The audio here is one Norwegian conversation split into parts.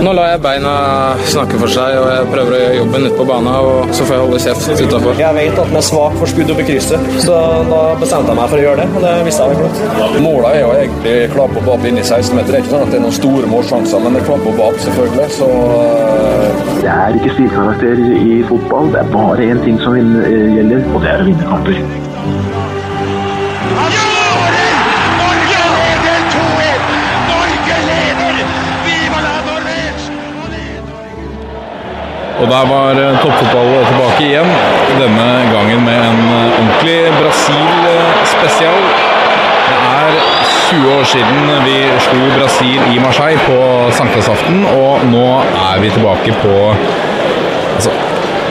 Nå lar jeg beina snakke for seg, og jeg prøver å gjøre jobben ute på banen. Og så får jeg holde kjeft utafor. Jeg vet at den er svak for skudd opp i krysset, så da bestemte jeg meg for å gjøre det. Og det visste jeg vel godt. Målet er jo egentlig klar og bap inni 16-meter. Det er ikke sånn at det er noen store målsjanser, men det er klar og bap, selvfølgelig. Så uh... Det er ikke stilkarakter i fotball. Det er bare én ting som gjelder, og det er å vinne kamper. Og der var toppfotball tilbake igjen. Denne gangen med en ordentlig Brasil-spesial. Det er 20 år siden vi slo Brasil i Marseille på sankthansaften, og nå er vi tilbake på altså,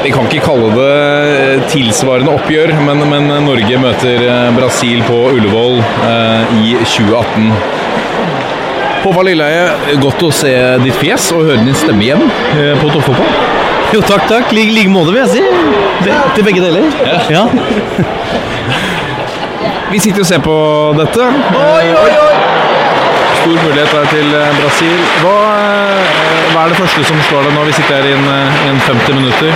Vi kan ikke kalle det tilsvarende oppgjør, men, men Norge møter Brasil på Ullevål eh, i 2018. Håvard Lilleheie, godt å se ditt fjes og høre din stemme igjen eh, på toppfotball. Jo, takk, takk. I like måte, vil jeg si. Be til begge deler. Ja. Vi sitter og ser på dette. Oi, oi, oi! Stor mulighet der til Brasil. Hva, hva er det første som slår deg når vi sitter her i en, i en 50 minutter?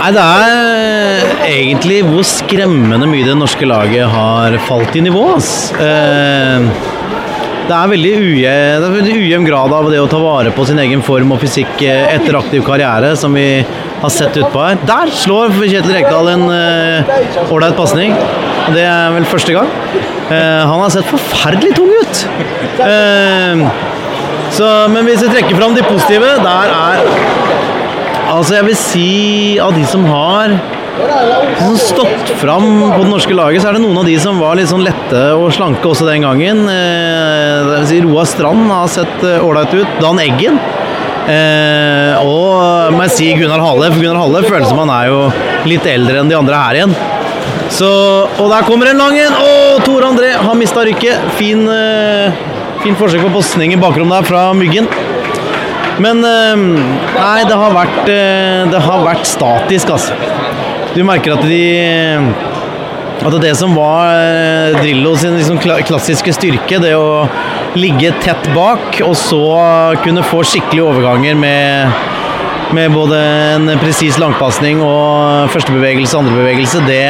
Nei, Det er egentlig hvor skremmende mye det norske laget har falt i nivå. ass. Eh, det er veldig ujevn, grad av det å ta vare på sin egen form og fysikk etter aktiv karriere, som vi har sett utpå her. Der slår Kjetil Rekdal en ålreit uh, pasning. Det er vel første gang. Uh, han har sett forferdelig tung ut. Uh, så, men hvis vi trekker fram de positive, der er Altså, jeg vil si av de som har som stått fram på det norske laget, så er det noen av de som var litt sånn lette og slanke også den gangen. Si Roar Strand har sett ålreit ut. Dan Eggen. Eh, og må jeg si Gunnar Halle, for Gunnar Halle føles som han er jo litt eldre enn de andre her igjen. Så, og der kommer en lang en! Og Tore André har mista rykket. Fin, eh, fin forsøk på pasning i bakrommet der fra Myggen. Men eh, nei, det har vært, eh, det har vært statisk, altså. Du merker at de at det som var Drillo sin liksom klassiske styrke, det å ligge tett bak og så kunne få skikkelige overganger med, med både en presis langpasning og første bevegelse og andre bevegelse, det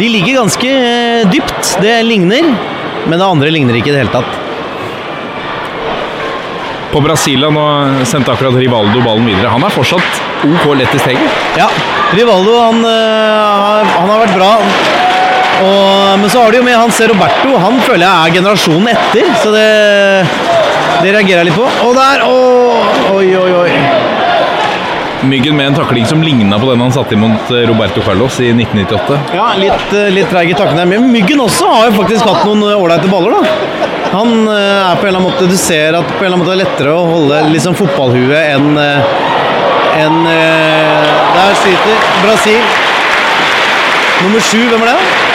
De ligger ganske dypt. Det ligner, men det andre ligner ikke i det hele tatt. På Brasilia nå sendte akkurat Rivaldo ballen videre. Han er fortsatt OK lett i steget. Ja, Rivaldo han, han har vært bra. Og, men så har de jo med han ser Roberto. Han føler jeg er generasjonen etter, så det, det reagerer jeg litt på. Og der! Å, oi, oi, oi. Myggen med en takling som ligna på den han satte imot Roberto Carlos i 1998. Ja, litt, litt treig i takkene. Men Myggen også har jo faktisk hatt noen ålreite baller, da. Han er på en eller annen måte Du ser at på en eller annen måte det er lettere å holde liksom fotballhue enn en, Der sliter Brasil. Nummer sju, hvem er det?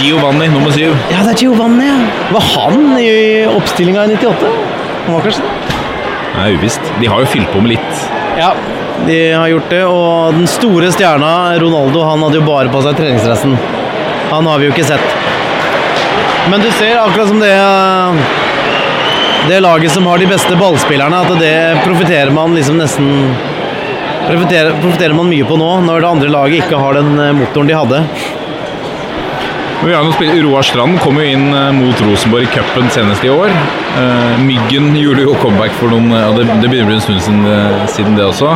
Giovanni, nummer syv. Ja, det er Giovanni, ja. Var han i oppstillinga i 98? Han var kanskje det? Det er uvisst. De har jo fylt på med litt. Ja, de har gjort det. Og den store stjerna, Ronaldo, han hadde jo bare på seg treningsdressen. Han har vi jo ikke sett. Men du ser, akkurat som det det laget som har de beste ballspillerne, at det profitterer man liksom nesten profiterer, profiterer, man mye på nå, når det andre laget ikke har den motoren de hadde. Vi har noen. Roar Strand kom jo inn mot Rosenborg i cupen senest i år. Myggen gjorde jo comeback for noen Det, det begynner å bli en stund siden, siden det også.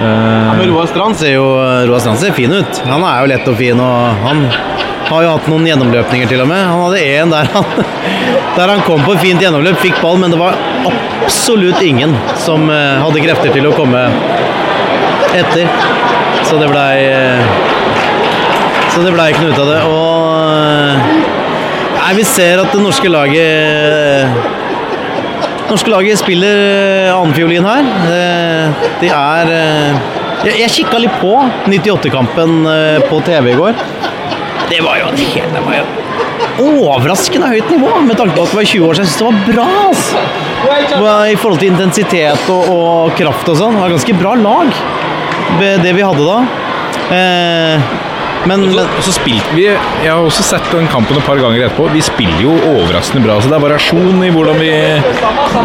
Ja, men Roar Strand ser jo Roar Strand ser fin ut. Han er jo lett og fin, og han har jo hatt noen gjennomløpninger til og med. Han hadde en der han, der han kom på fint gjennomløp, fikk ball, men det var absolutt ingen som hadde krefter til å komme etter. Så det blei Så det blei ikke noe ut av det. Og Nei, vi ser at det norske laget norske laget spiller annenfiolin her. De er jeg kikka litt på 98-kampen på TV i går. Det var jo helt Det var jo overraskende høyt nivå med tanke på at det var 20 år siden. Jeg syns det var bra! Altså. I forhold til intensitet og, og kraft og sånn. Det var ganske bra lag, det vi hadde da. Eh, Men, Og så, og så spilte vi Jeg har også sett den kampen et par ganger etterpå. Vi spiller jo overraskende bra. Så det er variasjon i hvordan vi,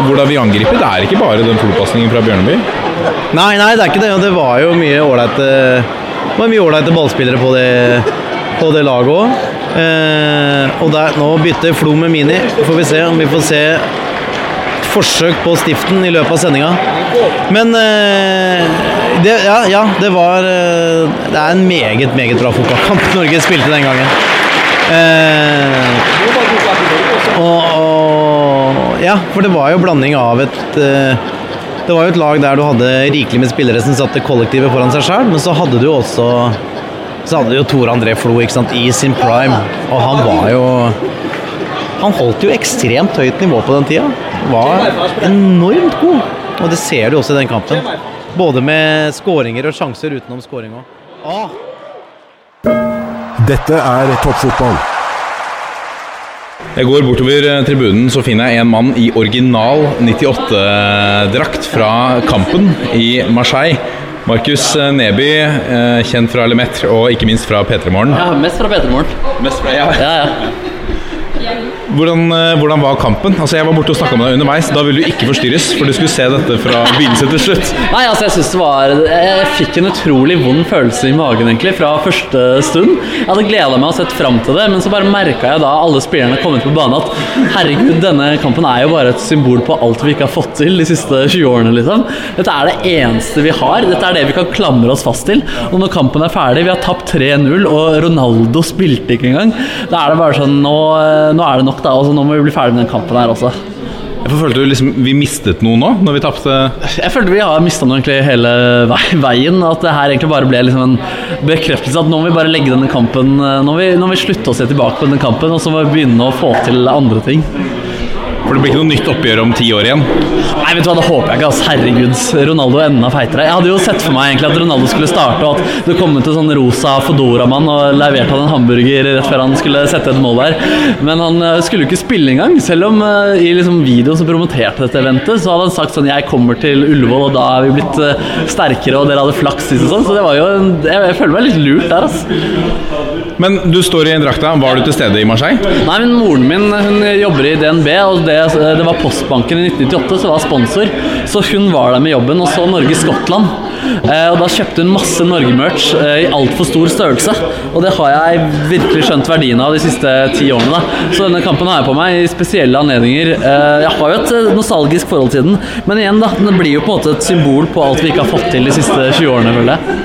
hvordan vi angriper. Det er ikke bare den fullpasningen fra Bjørneby. Nei, nei, det er ikke det. Det var jo mye ålreite mye ålreite ballspillere på det, på det laget òg. Eh, og der, nå bytter Flo med Mini. Får vi se om vi får se forsøk på stiften i løpet av sendinga. Men eh, det, ja, ja, det var eh, Det er en meget, meget bra fotballkamp Norge spilte den gangen. Eh, og, og Ja, for det var jo blanding av et eh, det var jo et lag der du hadde rikelig med spillere som satte kollektivet foran seg sjøl, men så hadde du også så hadde du jo Tore André Flo ikke sant, i sin prime, og han var jo Han holdt jo ekstremt høyt nivå på den tida. Var enormt god, og det ser du også i den kampen. Både med skåringer og sjanser utenom skåring òg. Dette er toppfotball. Jeg går bortover tribunen, så finner jeg en mann i original 98-drakt fra kampen i Marseille. Markus eh, Neby, eh, kjent fra Lemetre og ikke minst fra P3 Morgen. Ja, mest fra Petermorgen. Mest fra, ja. Ja, ja. Hvordan, eh, hvordan var kampen? Altså Jeg var borte og snakka med deg underveis. Da ville du ikke forstyrres, for du skulle se dette fra begynnelse til slutt. Nei, altså jeg synes det var Jeg fikk en utrolig vond følelse i magen egentlig fra første stund. Jeg hadde gleda meg og sett fram til det, men så bare merka jeg da alle spillerne kom ut på banen at herregud, denne kampen er jo bare et symbol på alt vi ikke har fått til de siste 20 årene, liksom. Dette er det eneste vi har. Dette er det vi kan klamre oss fast til. Og når kampen er ferdig, vi har tapt 3-0, og Ronaldo spilte ikke engang, da er det bare sånn Nå, nå er det nok, da. Altså, nå må vi bli ferdig med den kampen her også. Jeg følte du liksom vi mistet noe nå, når vi tapte Jeg følte vi har mista noe egentlig hele veien. At det her egentlig bare ble liksom en bekreftelse at nå må vi bare legge denne kampen Nå må vi, nå må vi slutte å se tilbake på denne kampen, og så må vi begynne å få til andre ting. For det blir ikke noe nytt oppgjør om ti år igjen. Nei, vet du hva, det håper jeg ikke. ass. Herregud, Ronaldo er enda feitere. Jeg hadde jo sett for meg egentlig at Ronaldo skulle starte, og at det kom ut en sånn rosa Fodora-mann og leverte han en hamburger rett før han skulle sette et mål der. Men han eh, skulle jo ikke spille engang. Selv om uh, i liksom videoen som promoterte dette eventet, så hadde han sagt sånn Jeg kommer til Ullevål, og da er vi blitt uh, sterkere, og dere hadde flaks sist og sånn. Så det var jo en, jeg, jeg føler meg litt lurt der, altså. Men du står i drakta. Var du til stede i Marseille? Nei, men moren min hun jobber i DNB, og det, det var Postbanken i 1998 som var sponsor. Så hun var der med jobben og så Norge-Skottland. Eh, og da kjøpte hun masse Norge-merch eh, i altfor stor størrelse. Og det har jeg virkelig skjønt verdien av de siste ti årene. da. Så denne kampen har jeg på meg i spesielle anledninger. Eh, jeg har jo et nostalgisk forhold til den, men igjen, da, den blir jo på en måte et symbol på alt vi ikke har fått til de siste 20 årene, føler jeg.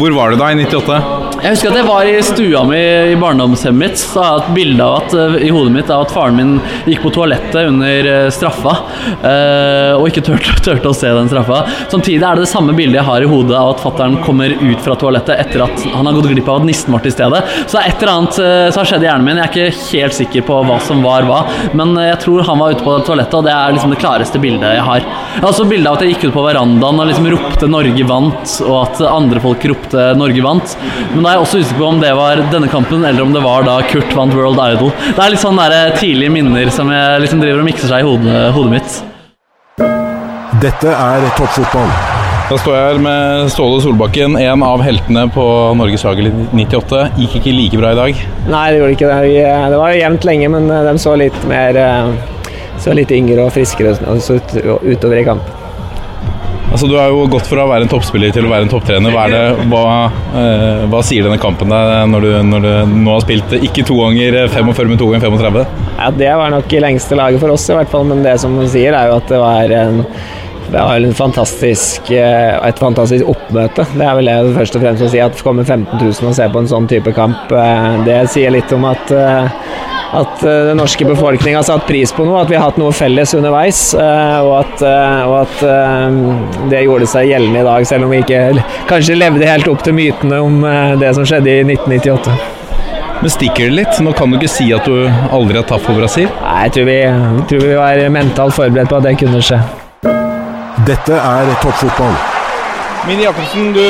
Hvor var du da i 98? Jeg husker at jeg var i stua mi i barndomshjemmet mitt. Så har jeg et bilde av at, eh, i hodet mitt av at faren min gikk på toalettet under eh, straffa. eh, og ikke turte, turte å se den straffa. Samtidig er det det samme bildet jeg har i hodet av at fattern kommer ut fra toalettet etter at han har gått glipp av at nissen var til stede. Så et eller annet så har skjedd i hjernen min. Jeg er ikke helt sikker på hva som var hva, men jeg tror han var ute på toalettet, og det er liksom det klareste bildet jeg har. Jeg har også bilde av at jeg gikk ut på verandaen og liksom ropte 'Norge vant', og at andre folk ropte 'Norge vant'. Men da er jeg også usikker på om det var denne kampen, eller om det var da Kurt vant World Idol. Det er litt sånn tidlige minner som jeg liksom driver og mikser seg i hodet, hodet mitt. Dette er toppfotball. Da står jeg her med Ståle Solbakken, en av heltene på Norges i 98. Gikk ikke like bra i dag. Nei, det gjorde ikke det. Vi- Det var jo jevnt lenge, men de så litt mer eh, Så litt yngre og friskere altså ut, utover i kamp. Altså, Du har jo gått fra å være en toppspiller til å være en topptrener. Hva, er det, hva, eh, hva sier denne kampen deg når når du nå har spilt eh, ikke to ganger 45, men to ganger 35? Ja, det var nok i lengste laget for oss, i hvert fall. Men det som hun sier, er jo at det var en det var fantastisk, eh, et fantastisk oppmøte. Det er vel det først og fremst å si. At det kommer 15 000 og ser på en sånn type kamp, eh, det sier litt om at eh, at eh, den norske befolkning har satt pris på noe, at vi har hatt noe felles underveis. eh, Og at, eh, og at det gjorde seg gjeldende i dag, selv om vi ikke kanskje levde helt opp til mytene om det som skjedde i 1998. Men stikker det litt? Nå kan du ikke si at du aldri har tapt for Brasil. Nei, jeg tror vi, jeg tror vi var mentalt forberedt på at det kunne skje. Dette er toppfotball. Mini Jacobsen, du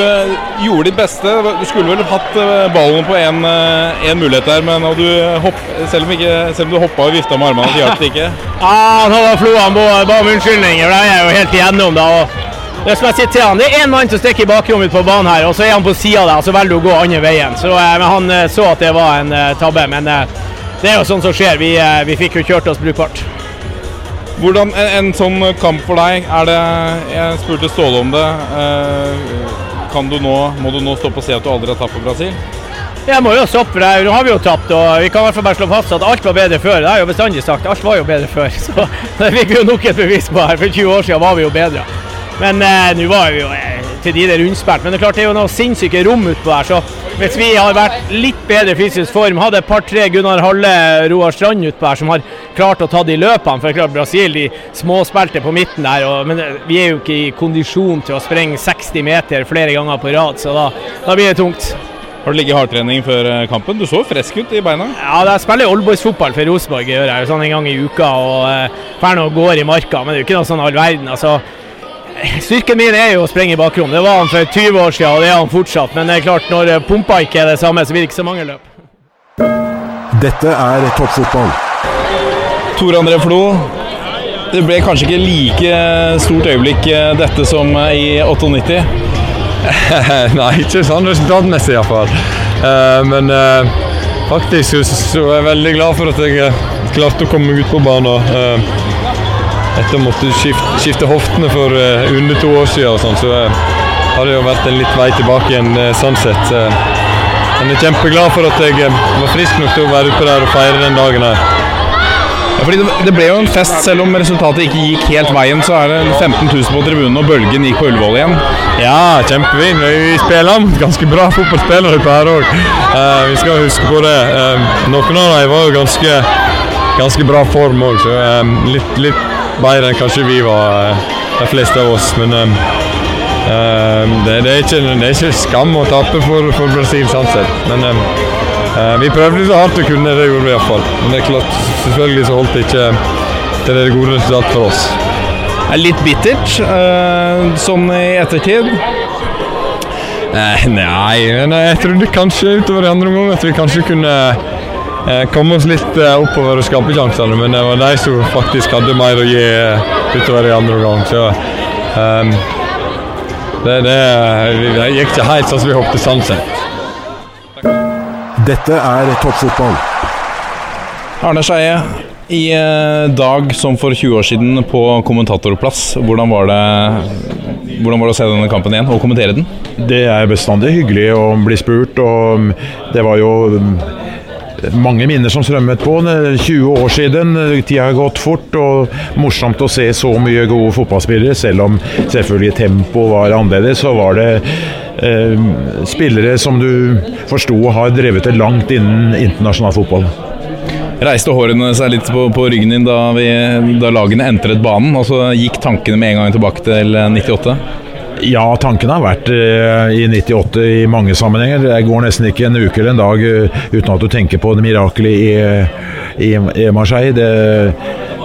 gjorde ditt beste. Du skulle vel hatt eh, ballen på én mulighet der, men du hopp, selv, om ikke, selv om du hoppa og vifta med armene, så hjalp det ikke. Ja, nå var Flo han ba om unnskyldning. Jeg er jo helt igjennom da. Det det som jeg sier til han, det er én mann som stikker i bakrommet på banen her, og så er han på sida der, og så velger du å gå andre veien. Så eh, Han eh, så at det var en eh, tabbe, men eh, det er jo sånn som skjer. Vi, eh, vi fikk jo kjørt oss brukbart. Hvordan en, en sånn kamp for deg, er det Jeg spurte Ståle om det. Eh, kan du nå, må du nå stoppe og se at du aldri har tapt for Brasil? Jeg må jo stoppe, for det- nå har vi jo tapt, og vi kan i hvert fall bare slå fast at alt var bedre før. Det har jeg jo bestandig sagt, alt var jo bedre før. Så det fikk vi jo nok et bevis på her. For 20 år siden var vi jo bedre. Men eh, nå var vi jo eh, til de der rundspilt. Men det er klart det er jo noe sinnssyke rom utpå her. Så hvis vi har vært litt bedre fysisk form, hadde et par-tre Gunnar Halle, Roar Strand utpå her som har klart å ta de løpene. For det er klart Brasil de småspilte på midten der, og, men eh, vi er jo ikke i kondisjon til å sprenge 60 meter flere ganger på rad, så da, da blir det tungt. Har du ligget i hardtrening før eh, kampen? Du så frisk ut i beina. Ja, jeg spiller oldboysfotball for Rosenborg, jeg gjør jeg sånn en gang i uka. og uh, Drar og går i marka, men det er jo ikke noe sånn all verden. altså Styrken min er jo å springe i bakrom. Det var han for 20 år siden, og det er han fortsatt. Men det er klart, når eh, pumpa ikke er det samme, så blir det ikke så mange løp. Dette er toppfotball. Tor André Flo, det ble kanskje ikke like stort øyeblikk eh, dette som eh, i 98? Nei, ikke sånn resultatmessig iallfall. Uh, men uh, faktisk så, så er jeg veldig glad for at jeg klarte å komme ut på banen. Uh, etter å måtte skifte, skifte hoftene for uh, under to år siden, og sånn, så uh, har det jo vært en litt vei tilbake igjen uh, sånn sett. Men jeg er kjempeglad for at jeg var frisk nok til å være oppe der og feire den dagen her. Ja, fordi det, det ble jo en fest, selv om resultatet ikke gikk helt veien. Så er det 15 000 på tribunen, og bølgen gikk på Ullevål igjen. Ja, kjempefint. Vi spiller ganske bra fotballspillere ute her òg. vi skal huske på det. Noen av dem var jo ganske, ganske bra form òg, så uh, litt, litt bedre enn kanskje vi var, uh, de fleste av oss. Men det, det, er ikke, det, er ikke, skam å tape for, for Brasil, sånn sett. Men vi prøvde så hardt vi kunne, det gjorde vi iallfall. Men det er klart, selvfølgelig så holdt det ikke til det gode resultatet for oss. Det er litt bittert, sånn i ettertid. Eh, nei, men jeg trodde kanskje utover i andre omgang at vi kanskje kunne eh, komme oss litt eh, oppover og skape sjansene, men det var de som faktisk hadde mer å gi utover i andre omgang. Så um, det, det, det, gikk ikke helt sånn som vi håpte, sånn sett. Dette er toppfotball. Arne Skeie, i dag som for 20 år siden på kommentatorplass, hvordan var det hvordan var det å se denne kampen igjen og kommentere den? Det er bestandig hyggelig å bli spurt, og det var jo mange minner som strømmet på. 20 år siden, tida har gått fort, og morsomt å se så mye gode fotballspillere. Selv om selvfølgelig tempoet var annerledes, så var det eh, spillere som du forsto har drevet det langt innen internasjonal fotball. Reiste hårene seg litt på, på ryggen din da, vi, da lagene entret banen? Og så gikk tankene med en gang tilbake til 98? Ja, tankene har vært uh, i 98 i mange sammenhenger. Det går nesten ikke en uke eller en dag uh, uten at du tenker på det mirakelet i, i, i Marseille. Det,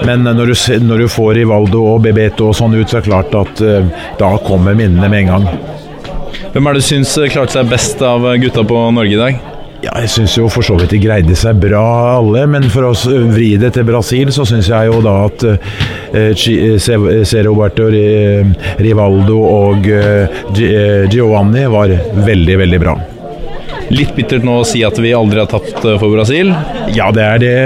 men når du, når du, får Rivaldo og Bebeto og sånn ut, så er det klart at da kommer minnene med en gang. Hvem er det du syns klarte seg best av gutta på Norge i dag? Ja, jeg syns jo for så vidt de greide seg bra alle, men for å vri det til Brasil, så syns jeg jo da at uh, C. Roberto Rivaldo og uh, Giovanni var veldig, veldig bra. Litt bittert nå å si at vi aldri har tapt for Brasil? Ja, det er det.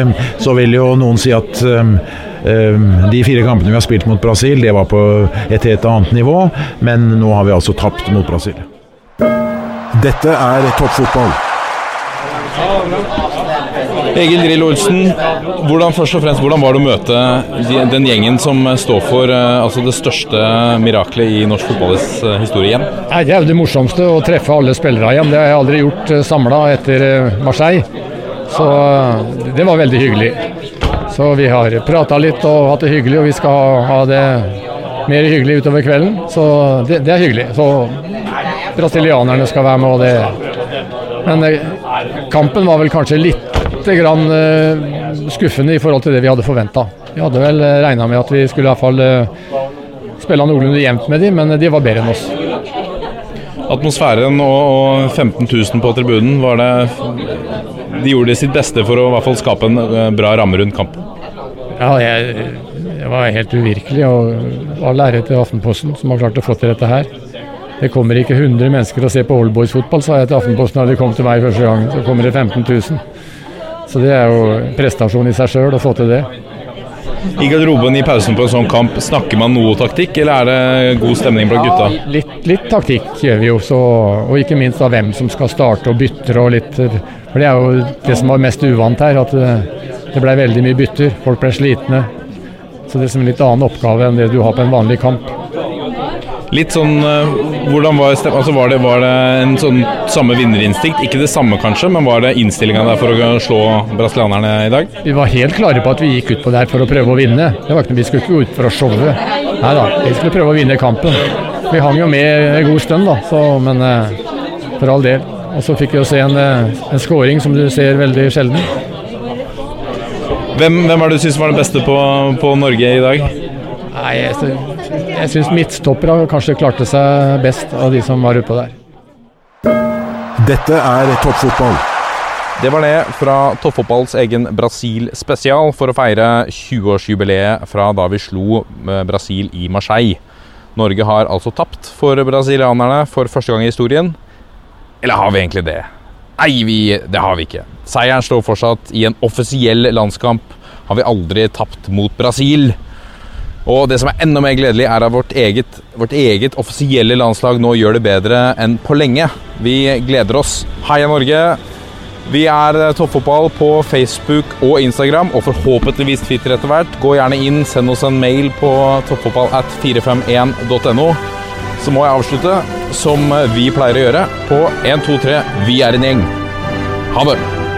Så vil jo noen si at um, de fire kampene vi har spilt mot Brasil, det var på et helt annet nivå, men nå har vi altså tapt mot Brasil. Dette er toppfotball. Egil Drill Olsen, hvordan, først og fremst, hvordan var det å møte den gjengen som står for altså det største miraklet i norsk fotballs historie igjen? Det er jo det morsomste å treffe alle spillere igjen. Det har jeg aldri gjort samla etter Marseille. Så det var veldig hyggelig. Så vi har prata litt og hatt det hyggelig, og vi skal ha det mer hyggelig utover kvelden. Så det, det er hyggelig. Så brasilianerne skal være med, og det Men kampen var vel kanskje litt grann skuffende i forhold til det vi hadde forventa. Vi hadde vel regna med at vi skulle i hvert fall spille noenlunde jevnt med dem, men de var bedre enn oss. Atmosfæren og 15 000 på tribunen, var det De gjorde sitt beste for å i hvert fall skape en bra ramme rundt kampen? Ja, jeg, Det var helt uvirkelig. Og all ære til Aftenposten som har klart å få til dette her. Det kommer ikke 100 mennesker å se på oldboys-fotball, sa jeg til Aftenposten da de kom til meg første gang. Så kommer det 15 000. Så det er jo prestasjon i seg sjøl å få til det. I garderoben i pausen på en sånn kamp, snakker man noe taktikk, eller er det god stemning blant gutta? Ja, litt, litt taktikk gjør vi jo, så, og ikke minst av hvem som skal starte og bytter og litt For det er jo det som var mest uvant her, at det, blei ble veldig mye bytter. Folk ble slitne. Så det er som en litt annen oppgave enn det du har på en vanlig kamp. Litt sånn eh, Hvordan var altså var, det, var det en sånn samme vinnerinstinkt? Ikke det samme kanskje, men var det innstillinga der for å slå brasilianerne i dag? Vi var helt klare på at vi gikk ut på det her for å prøve å vinne. Det var ikke noe Vi skulle ikke gå ut for å showe. Nei da, vi skulle prøve å vinne kampen. Vi hang jo med en god stund, da, så, men eh, for all del. Og så fikk vi jo se en, eh, en scoring som du ser veldig sjelden. Hvem, hvem er det du syns var den beste på, på Norge i dag? Nei, jeg, jeg syns midtstoppere kanskje klarte seg best av de som var utpå der. Dette er toppfotball. Det var det fra Toppfotballs egen Brasil-spesial for å feire 20-årsjubileet fra da vi slo eh, Brasil i Marseille. Norge har altså tapt for brasilianerne for første gang i historien. Eller har vi egentlig det? Nei, vi, det har vi ikke. Seieren står fortsatt i en offisiell landskamp. Har vi aldri tapt mot Brasil. Og det som er enda mer gledelig, er at vårt eget, vårt eget offisielle landslag nå gjør det bedre enn på lenge. Vi gleder oss. Heia Norge! Vi er eh, Toppfotball på Facebook og Instagram, og forhåpentligvis Twitter etter hvert. Gå gjerne inn, send oss en mail på toppfotball at 451.no. Så må jeg avslutte som vi pleier å gjøre, på 1, 2, 3 Vi er en gjeng. Ha det!